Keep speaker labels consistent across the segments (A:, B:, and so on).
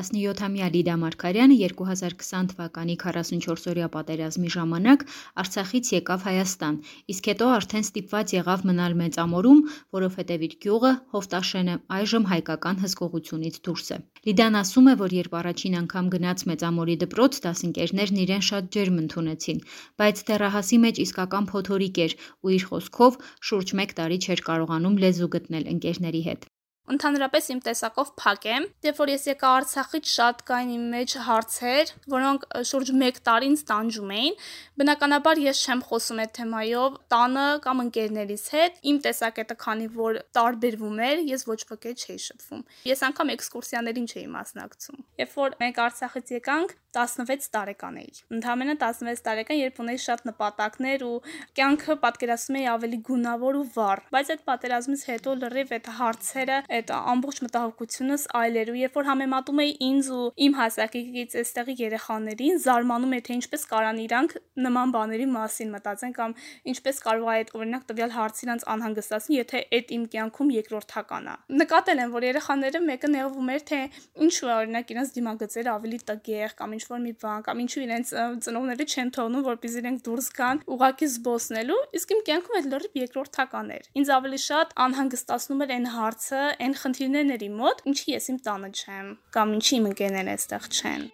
A: 17-ամյա Լիդա Մարգարյանը 2020 թվականի 44-օրյա պատերազմի ժամանակ Արցախից եկավ Հայաստան, իսկ հետո արդեն ստիպված եղավ մնալ Մեծամորում, որովհետև իր գյուղը Հովտաշենը այժմ հայկական հսկողությունից դուրս է։ Լիդան ասում է, որ երբ առաջին անգամ գնաց Մեծամորի դպրոց, դասընկերներն իրեն շատ ջերմ ընդունեցին, բայց դեռահասի մեջ իսկական փոթորիկ էր ու իր խոսքով շուրջ 1 տարի չէր կարողանում լեզու գտնել ընկերների հետ
B: ընդհանրապես իմ տեսակով փակ եմ։ Երբ որ ես եկա Արցախից շատ կային իմ մեջ հարցեր, որոնք շուրջ 1 տարի ինձ տանջում էին։ Բնականաբար ես չեմ խոսում այդ թեմայով տանը կամ ընկերներիս հետ։ Իմ տեսակետը քանի որ տարբերվում էր, ես ոչ ոքի չէի շփվում։ Ես անգամ էքսկուրսիաներին չէի մասնակցում։ Երբ որ մենք Արցախից եկանք, 16 տարեկան էի։ Ընդհանրապես 16 տարեկան, երբ ունեի շատ նպատակներ ու կյանքը պատկերացնում էի ավելի գունավոր ու վառ։ Բայց այդ պատերազմից հետո լրիվ այդ հարցերը, այդ ամբողջ մտահոգությունս այլեր ու երբ որ համեմատում էի ինձ ու իմ հասակից այստեղի երեխաներին, զարմանում էի թե ինչպես կարան իրանք նման բաների մասին մտածեն կամ ինչպես կարող է այդ օրինակ տվյալ հարցը իրանց անհանգստացնի, եթե այդ իմ կյանքում երկրորդական է։ Նկատել եմ, որ երեխաները մեկը նեղվում էր, թե ինչու է օրինակ իրանց դիմագծերը ավելի տգեղ կամ ինչ որ մի բան կամ ինչու իրենց ծնողները չեն թողնում որպեսզի իրենք դուրս գան ուղակի զբոսնելու իսկ իմ կյանքում այդ լրիվ երկրորդական էր ինձ ավելի շատ անհանգստացնում էր այն հարցը այն խնդիրներն էր իմ մոտ ինչի ես իմ տանը չեմ կամ ինչի իմ ընկերները այստեղ չեն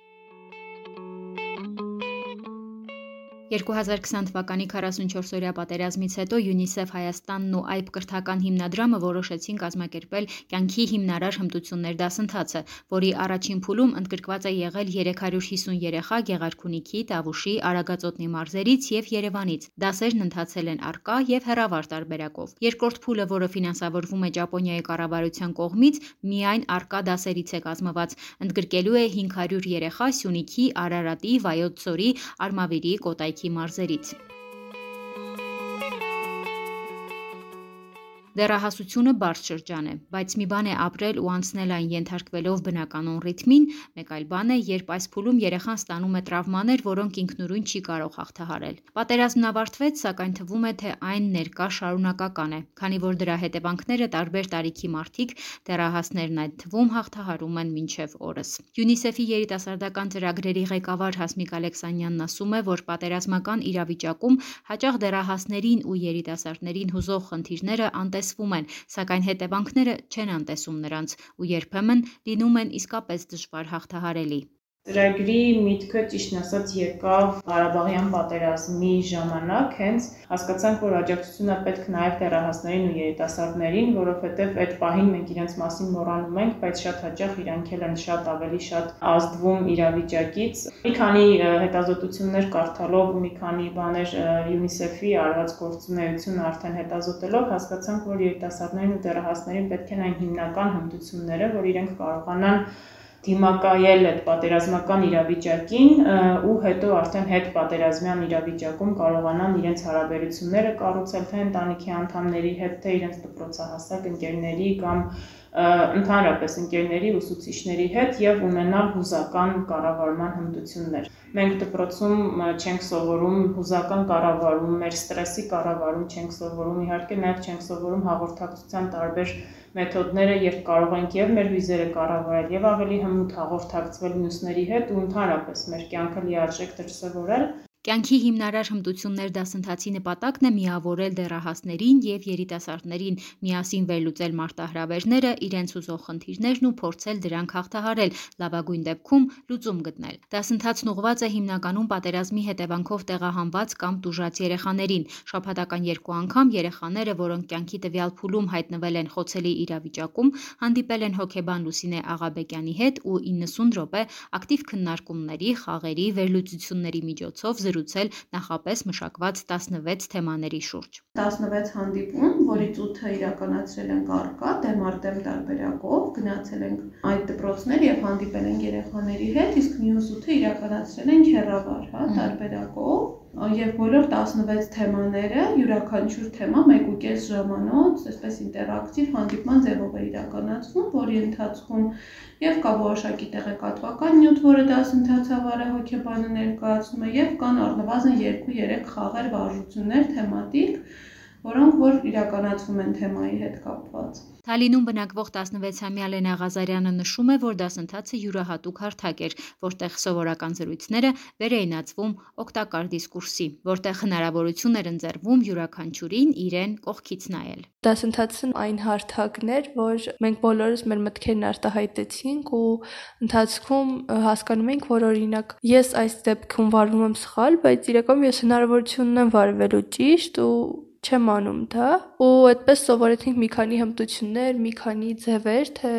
A: 2020 թվականի 44-օրյա պատերազմից հետո UNICEF Հայաստանն ու AIP կրթական հիմնադրամը որոշեցին կազմակերպել կյանքի հիմնարար հմտություններ դասընթացը, որի առաջին փուլում ընդգրկված է եղել 350 երեխա Գեղարքունիքի, Տավուշի, Արագածոտնի մարզերից եւ Երևանից։ Դասերն ընթացել են արկա եւ հեռավար տարբերակով։ Երկրորդ փուլը, որը ֆինանսավորվում է Ճապոնիայի կառավարության կողմից, միայն արկա դասերից է կազմված։ Ընդգրկելու է 500 երեխա Սյունիքի, Արարատի, Վայոց ձորի, Արմավիրի, Կոտայքի քաղաքի մարզերից։ Դեռահասությունը բարդ շրջան է, բայց մի բան է ապրել ու անցնել այն ենթարկվելով բնականon ռիթմին, մեկ այլ բան է, երբ այս փուլում երեխան ստանում է տրավմաներ, որոնք ինքնուրույն չի կարող հաղթահարել։ Պատերազմն ավարտվեց, սակայն թվում է, թե այն ներկա շարունակական է, քանի որ դրա հետևանքները տարբեր տարիքի մարդիկ, դեռահասներն այդ թվում հաղթահարում են մինչև օրս։ UNICEF-ի երիտասարդական ծրագրերի ղեկավար Հասմիկ Ալեքսանյանն ասում է, որ պատերազմական իրավիճակում հաճախ դեռահասներին ու երիտասարդներին հուզող խնդիրները անտես տեսվում են, սակայն հետևանքները չեն անտեսում նրանց ու երբեմն լինում են իսկապես դժվար հաղթահարելի։
C: Ծրագրի միտքը ճիշտն ասած եկավ Ղարաբաղյան պատերազմի ժամանակ, հենց հասկացանք, որ աջակցությունը պետք նաև դեռահասներին ու երիտասարդներին, որովհետև այդ պահին մենք իրենց մասին մոռանում ենք, բայց շատ հաճախ իրանք են շատ ավելի շատ ազդվում իրավիճակից։ Մի քանի հետազոտություններ կարդալով, մի քանի բաներ UNICEF-ի արված գործունեությունը արդեն հետազոտելով հասկացանք, որ երիտասարդներին ու դեռահասներին պետք են այն հիմնական հմտությունները, որ իրենք կարողանան դիմակայել այդ պատերազմական իրավիճակին ու հետո արդեն հետ պատերազմյան իրավիճակում կարողանան իրենց հարաբերությունները կառուցել թե ընտանիքի անդամների հետ, թե իրենց դպրոցահասակ ընկերների կամ ընդհանրապես ընկերների ուսուցիչների հետ եւ ունենալ հուզական կառավարման հմտություններ։ Մենք դպրոցում չենք սովորում հուզական կառավարում, մեր ստրեսի կառավարում չենք սովորում, իհարկե նաեւ չենք սովորում հաղորդակցության տարբեր մեթոդները, երբ կարող ենք եւ մեր վիզերը կառավարել եւ ավելի հմուտ հաղորդակցվել մյուսների հետ ու ընդհանրապես մեր կյանքը լիարժեք դրսևորել
A: Կյանքի հիմնարար հմտություններ դասընթացի նպատակն է միավորել դեռահասներին եւ երիտասարդներին, միասին վերլուծել մարտահրավերները, իրենց ուզող խնդիրներն ու փորձել դրանք հաղթահարել, լավագույն դեպքում լուծում գտնել։ Դասընթացն ուղղված է հիմնականում պատերազմի հետևանքով տեղահանված կամ տուժած երեխաներին։ Շաբաթական երկու անգամ երեխաները, որոնք կյանքի տվյալ փուլում հայտնվել են խոցելի իրավիճակում, հանդիպել են հոգեբան Լուսինե Աղաբեկյանի հետ ու 90 րոպե ակտիվ քննարկումների, խաղերի, վերլուծությունների միջոցով զրուցել նախապես մշակված 16 թեմաների շուրջ։
D: 16 հանդիպում, որից 8-ը իրականացրել ենք առկա դեմարտեմ տարբերակով, գնացել ենք այդ դպրոցներ եւ հանդիպել ենք երեխաների հետ, իսկ մյուս 8-ը իրականացրել ենք հեռավար, հա, տարբերակով եւ բոլոր 16 թեմաները յուրաքանչյուր թեմա 1.5 ժամանոց, այսպես ինտերակտիվ հանդիպման ձևով է իրականացվում, որի ընթացքում եւ կա որոշակի տեղեկատվական նյութ, որը դասընթացավարը հոգեբանը ներկայացնում է եւ կան առնվազն 2-3 խաղեր վարժություններ թեմատիկ, որոնք որ իրականացվում են թեմայի հետ կապված։
A: Թալինում բնակվող 16-ամյա Լենա Ղազարյանը նշում է, որ դասընթացը յուրահատուկ հարթակ էր, որտեղ սովորական զրույցները վերեինացվում օգտակար դիսկուրսի, որտեղ հնարավորություն էր ընձեռվում յուրաքանչյուրին իրեն կողքից նայել։
E: Դասընթացն այն հարթակն էր, որ մենք բոլորս մեր մտքերն արտահայտեցինք ու ընթացքում հասկանում ենք, որ օրինակ ես այս դեպքում վարվում եմ սխալ, բայց իրականում ես հնարավորություն ունեմ վարվելու ճիշտ ու չեմ անում դա ու այդպես սովորեցինք մի քանի հմտություններ, մի քանի ձևեր, թե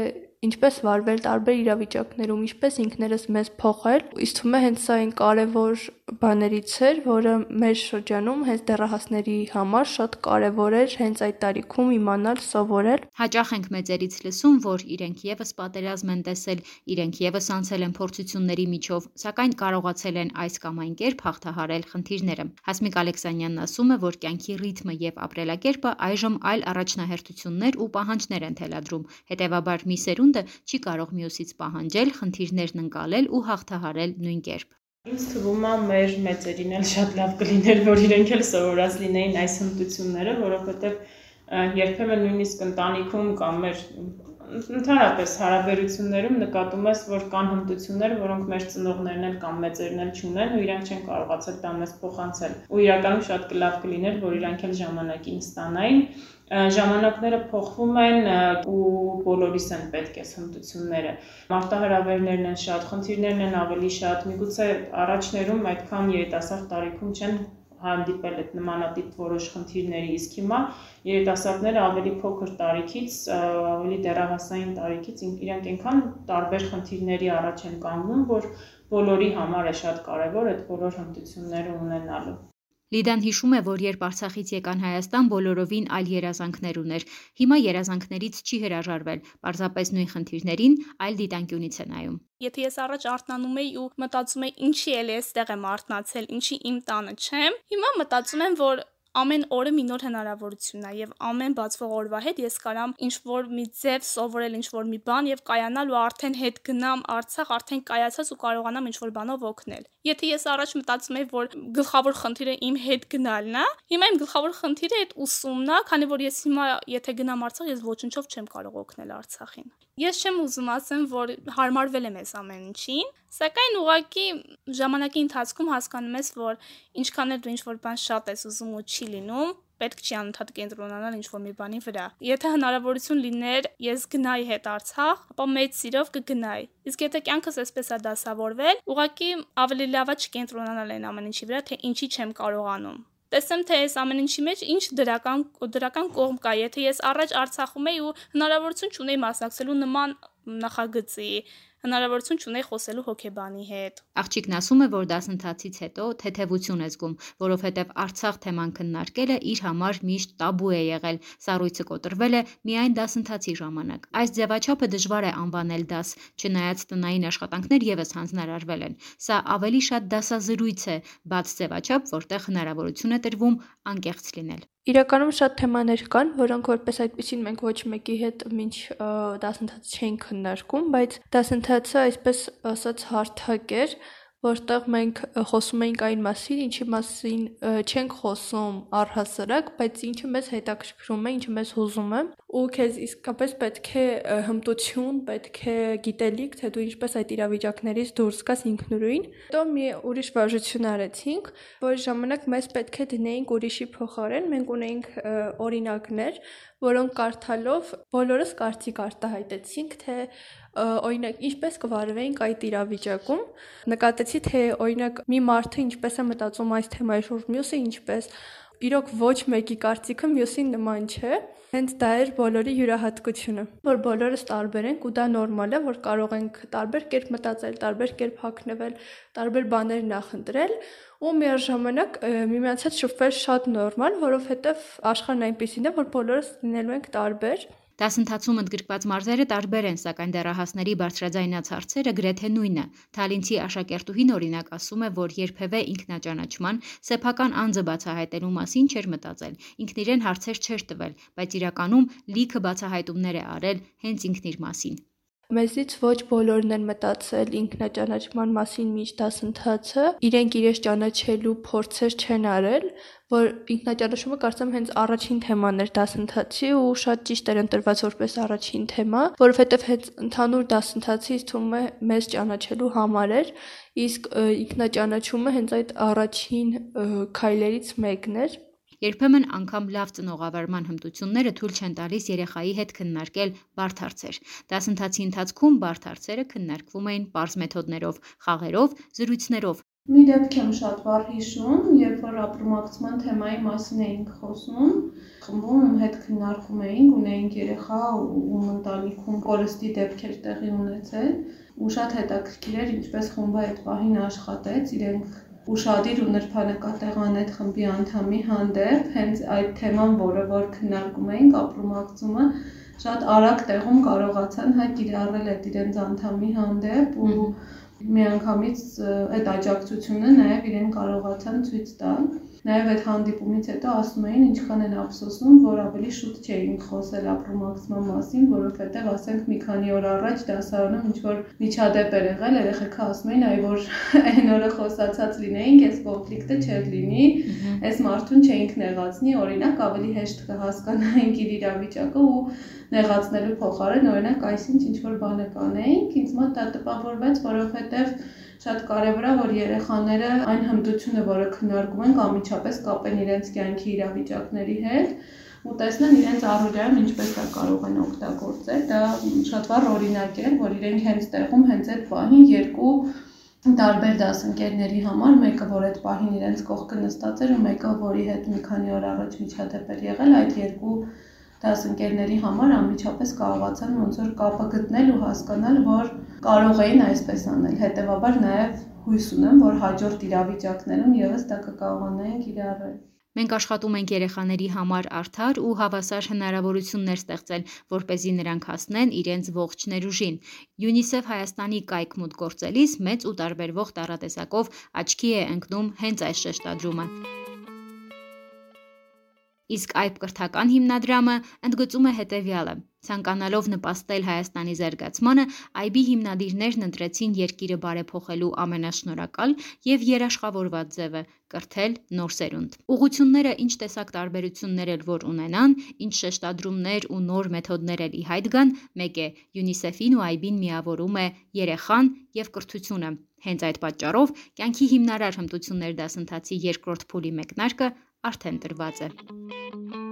E: ինչպես վարվել տարբեր իրավիճակներում, ինչպես ինքներս մեզ փոխել։ Իսկ թվում է հենց սա այն կարևոր բաներից էր, որը մեր շրջանում հենց դեռահասների համար շատ կարևոր էր հենց այդ տարիքում իմանալ, սովորել։
A: Հաճախ ենք մեծերից լսում, որ իրենք եւս պատերազմ են տեսել, իրենք եւս անցել են փորձությունների միջով, սակայն կարողացել են այս կամ այն կերպ հաղթահարել խնդիրները։ Հասմիկ Ալեքսանյանն ասում է, որ կյանքի ռիթմը եւ ապրելակերպը այժմ այլ առաջնահերթություններ ու պահանջներ են թելադրում։ Հետևաբար մի սերունդ սերունդը չի կարող մյուսից պահանջել խնդիրներն ընկալել ու հաղթահարել նույն կերպ։
C: Ինձ թվում է մեր մեծերին էլ շատ լավ կլիներ, որ իրենք էլ սովորած լինեին այս հմտությունները, որովհետև երբեմն նույնիսկ ընտանիքում կամ մեր ընդհանրապես հարաբերություններում նկատում ես, որ կան հմտություններ, որոնք մեր ծնողներն էլ կամ մեծերն էլ չունեն ու իրենք չեն կարողացել դա մեզ փոխանցել։ Ու իրականում շատ լավ կլիներ, որ իրանք էլ ժամանակին ստանային ժամանակները փոխվում են ու բոլորիս են պետք է հմտությունները։ Մարտահրավերներն են շատ, խնդիրներն են ավելի շատ։ Միգուցե առաջներում այդքան երիտասարդ տարիքում չեն հանդիպել այդ նմանատիպ որոշ խնդիրների, իսկ հիմա երիտասարդները ավելի փոքր տարիքից, ավելի դեռահասային տարիքից իրենք այնքան տարբեր խնդիրների առաջ են կանգնում, որ բոլորի համար է շատ կարևոր այդ բոլոր հմտությունները ունենալը։
A: Լիդան հիշում է, որ երբ Արցախից եկան Հայաստան, բոլորովին այլ երազանքներ ուներ։ Հիմա երազանքներից չի հրաժարվել, պարզապես նույն խնդիրներին այլ դիտանկյունից է նայում։
B: Եթե ես առաջ արթնանում էի ու մտածում էի, ինչի էլի էստեղ եմ արթնացել, ինչի իմ տանը չեմ, հիմա մտածում եմ, որ ամեն օրը մի նոր հնարավորություն է եւ ամեն բացվող օրվա հետ ես կարամ ինչ որ մի ձև սովորել ինչ որ մի բան եւ կայանալ ու արդեն հետ գնամ Արցախ, արդեն կայացած ու կարողանամ ինչ որ բանով օգնել։ Եթե ես առաջ մտածում եի, որ գլխավոր խնդիրը իմ հետ գնալն է, հիմա իմ գլխավոր խնդիրը այդ ուսումն է, քանի որ ես հիմա եթե գնամ Արցախ, ես ոչնչով չեմ կարող օգնել Արցախին։ Ես չեմ ուզում ասեմ, որ հարմարվել եմ այս ամեն ինչին, սակայն ուղղակի ժամանակի ընթացքում հասկանում ես, որ ինչքան էլ դու ինչ-որ բան շատ ես ուզում ու չի լինում, պետք չի անընդհատ կենտրոնանալ ինչ-որ մի բանի վրա։ Եթե հնարավորություն լիներ, ես գնայի հետ Արցախ, ապա մեծ սիրով կգնայի։ Իսկ եթե կյանքս այսպես է դասավորվել, ուղղակի ավելի լավա չկենտրոնանալ այն ամեն ինչի վրա, թե ինչի չեմ կարողանում տեսեմ թե այս ամեն ինչի մեջ ինչ դրական դրական կողմ կա եթե ես առաջ արցախում եի ու հնարավորություն չունեի մասնակցելու նման նախագծի հնարավորություն չունեի խոսելու հոկեբանի հետ։
A: Աղջիկն ասում է, որ դասընթացից հետո թեթևություն է զգում, որովհետև Արցախ թեման քննարկելը իր համար միշտ տաբու է եղել։ Սառույցը կոտրվել է միայն դասընթացի ժամանակ։ Այս ձևաչափը դժվար է անվանել դաս, չնայած տնային աշխատանքներ եւս հանձնարարվել են։ Սա ավելի շատ դասազրույց է, բաց ձևաչափ, որտեղ հնարավորություն է տրվում անկեղծ լինել։
E: Իրականում շատ թեմաներ կան, որոնք որպես այդպեսին մենք ոչ մեկի հետ մինչ դասընթաց չենք քննարկում, բայց դասընթացը այսպես ասած հարթակ էր, որտեղ մենք խոսում էինք այն մասին, ինչի մասին չենք խոսում առհասարակ, բայց ինչը մեզ հետաքրքրում է, ինչը մեզ հուզում է, ու քեզ իսկապես պետք է հմտություն, պետք է գիտելիք, թե դու ինչպես այդ իրավիճակներից դուրս գաս ինքնուրույն։ Հետո մի ուրիշ վարժություն արեցինք, որ ժամանակ մեզ պետք է դնեինք ուրիշի փոխարեն, մենք ունեինք օրինակներ, որոնք կարդալով բոլորս կարծիք արտահայտեցինք, թե օրինակ ինչպես կվարվեինք այդ իրավիճակում։ Նկատեցի, թե օրինակ մի մարդը ինչպես է մտածում այս թեմայի շուրջ, մյուսը ինչպես։ Իրոք ոչ մեկի կարծիքը մյուսին նման չէ։ Հենց դա էր բոլորի յուրահատկությունը, որ բոլորս տարբեր ենք ու դա նորմալ է, որ կարող ենք տարբեր կերպ մտածել, տարբեր կերպ հագնվել, տարբեր բաներ նախընտրել ու միաժամանակ միմյանց հետ շփվել շատ նորմալ, որովհետև աշխարհն այնպեսին է, որ բոլորս լինելու ենք տարբեր
A: Դասընթացում ընդգրկված մարզերը տարբեր են, սակայն դեռահասների բարձրաձայնած հարցերը գրեթե նույնը։ Թալինցի աշակերտուհին օրինակ ասում է, որ երբևէ ինքնաճանաչման սեփական անձը բացահայտելու մասին չէր մտածել։ Ինքն իրեն հարցեր չէր տվել, բայց իրականում լիքը բացահայտումներ է արել հենց ինքն իր մասին։
E: Մեզից ոչ բոլորն են մտածել ինքնաճանաչման մասին միջ դասընթացը, իրենք իրենց ճանաչելու փորձեր չեն արել, որ ինքնաճանաչումը կարծեմ հենց առաջին թեման էր դասընթացի ու շատ ճիշտ էր ընտրված որպես առաջին թեմա, որովհետև հենց ընդհանուր դասընթացից թվում է մեզ ճանաչելու համար էր, իսկ ինքնաճանաչումը հենց այդ առաջին քայլերից մեկն էր
A: Երբեմն անգամ լավ ծնողավարման հմտությունները թույլ չեն տալիս երեխայի հետ քննարկել բարդ հարցեր։ Դասընթացի ընթացքում բարդ հարցերը քննարկվում էին པարզ մեթոդներով, խաղերով, զրույցներով։
D: Մի դեպք եմ շատ վառ հիշում, երբ որ ապրումակցման թեմայի մասին էինք խոսում, խմբում հետ քննարկում էինք, ունեինք երեխա ու ընտանիքում կորստի դեպքեր տեղի ունեցել, ու շատ հետաքրքիր էր ինչպես խումբը այդ պահին աշխատեց, իրենք ուշադիր ու նրբանկատեղան այդ խմբի անդամի հանդեպ հենց այդ թեման, որը որ քննարկում էինք ապրումակցումը, շատ արագ տեղում կարողացան հայ կիրառել այդ իրենց անդամի հանդեպ ու միանգամից այդ աջակցությունը նաև իրեն կարողացան ցույց տալ Նաև այդ հանդիպումից հետո ասում էին ինչքան են ափսոսում, որ ավելի շուտ չէին խոսել ապրումակցման մասին, որովհետև ասենք մի քանի օր առաջ դասարանում ինչ որ միջադեպ էր եղել, երեխեքը ասում էին, այ որ այն օրը խոսացած լինեինք, այս կոնֆլիկտը չէր լինի, այս մարդուն չէինք նեղացնի, օրինակ ավելի հեշտ կհասկանայինք իր իրավիճակը ու նեղացնելու փոխարեն օրինակ այսինչ ինչ որ բան կանեինք, ինձ մոտ դա տպավորվեց, որովհետև շատ կարևոր է, որ երեխաները այն հմտությունը, որը քննարկում ենք, անմիջապես կապեն իրենց կյանքի իրավիճակների հետ ու տեսնեն իրենց առօրյայում ինչպես դա կարող են օգտագործել։ Դա շատ վառ օրինակ է, որ իրենք հենց տեղում հենց այդ պահին երկու տարբեր դասընկերների համար, մեկը որ այդ պահին իրենց կողքը նստած էր ու մեկը որի հետ մի քանի օր առաջ միջադեպ էր եղել, այդ երկու դասընկերների համար անմիջապես կարողացան ոնց որ կապը գտնել ու հասկանալ, որ կարող էին այսպես անել։ Հետևաբար նաև հույս ունեմ, որ հաջորդ իրավիճակներում եւս դա կկարողանային կիրառել։
A: Մենք աշխատում ենք երեխաների համար արդար ու հավասար հնարավորություններ ստեղծել, որ เป զի նրանք հասնեն իրենց ողջ ներուժին։ UNICEF Հայաստանի կայքմուտ գործելիս մեծ ու տարբերվող տարատեսակով աչքի է ընկնում հենց այս շեշտադրումը։ Իսկ այբ կրթական հիմնադրամը ընդգծում է հետևյալը. Ցանկանալով նպաստել Հայաստանի զարգացմանը, այբի հիմնադիրներն ընտրեցին երկիրը բարեփոխելու ամենաշնորհակալ եւ երաշխավորված ձևը՝ կրթել նոր սերունդ։ Ուղությունները ինչ տեսակ տարբերություններ էլ որ ունենան, ինչ շեշտադրումներ ու նոր մեթոդներ էլ ի հայտ գան, մեկ է՝ UNICEF-ին ու այբին միավորում է երեխան եւ կրթությունը։ Հենց այդ պատճառով կյանքի հիմնարար հմտություններ դասընթացի երկրորդ փուլի մեկնարկը արդեն տրված է։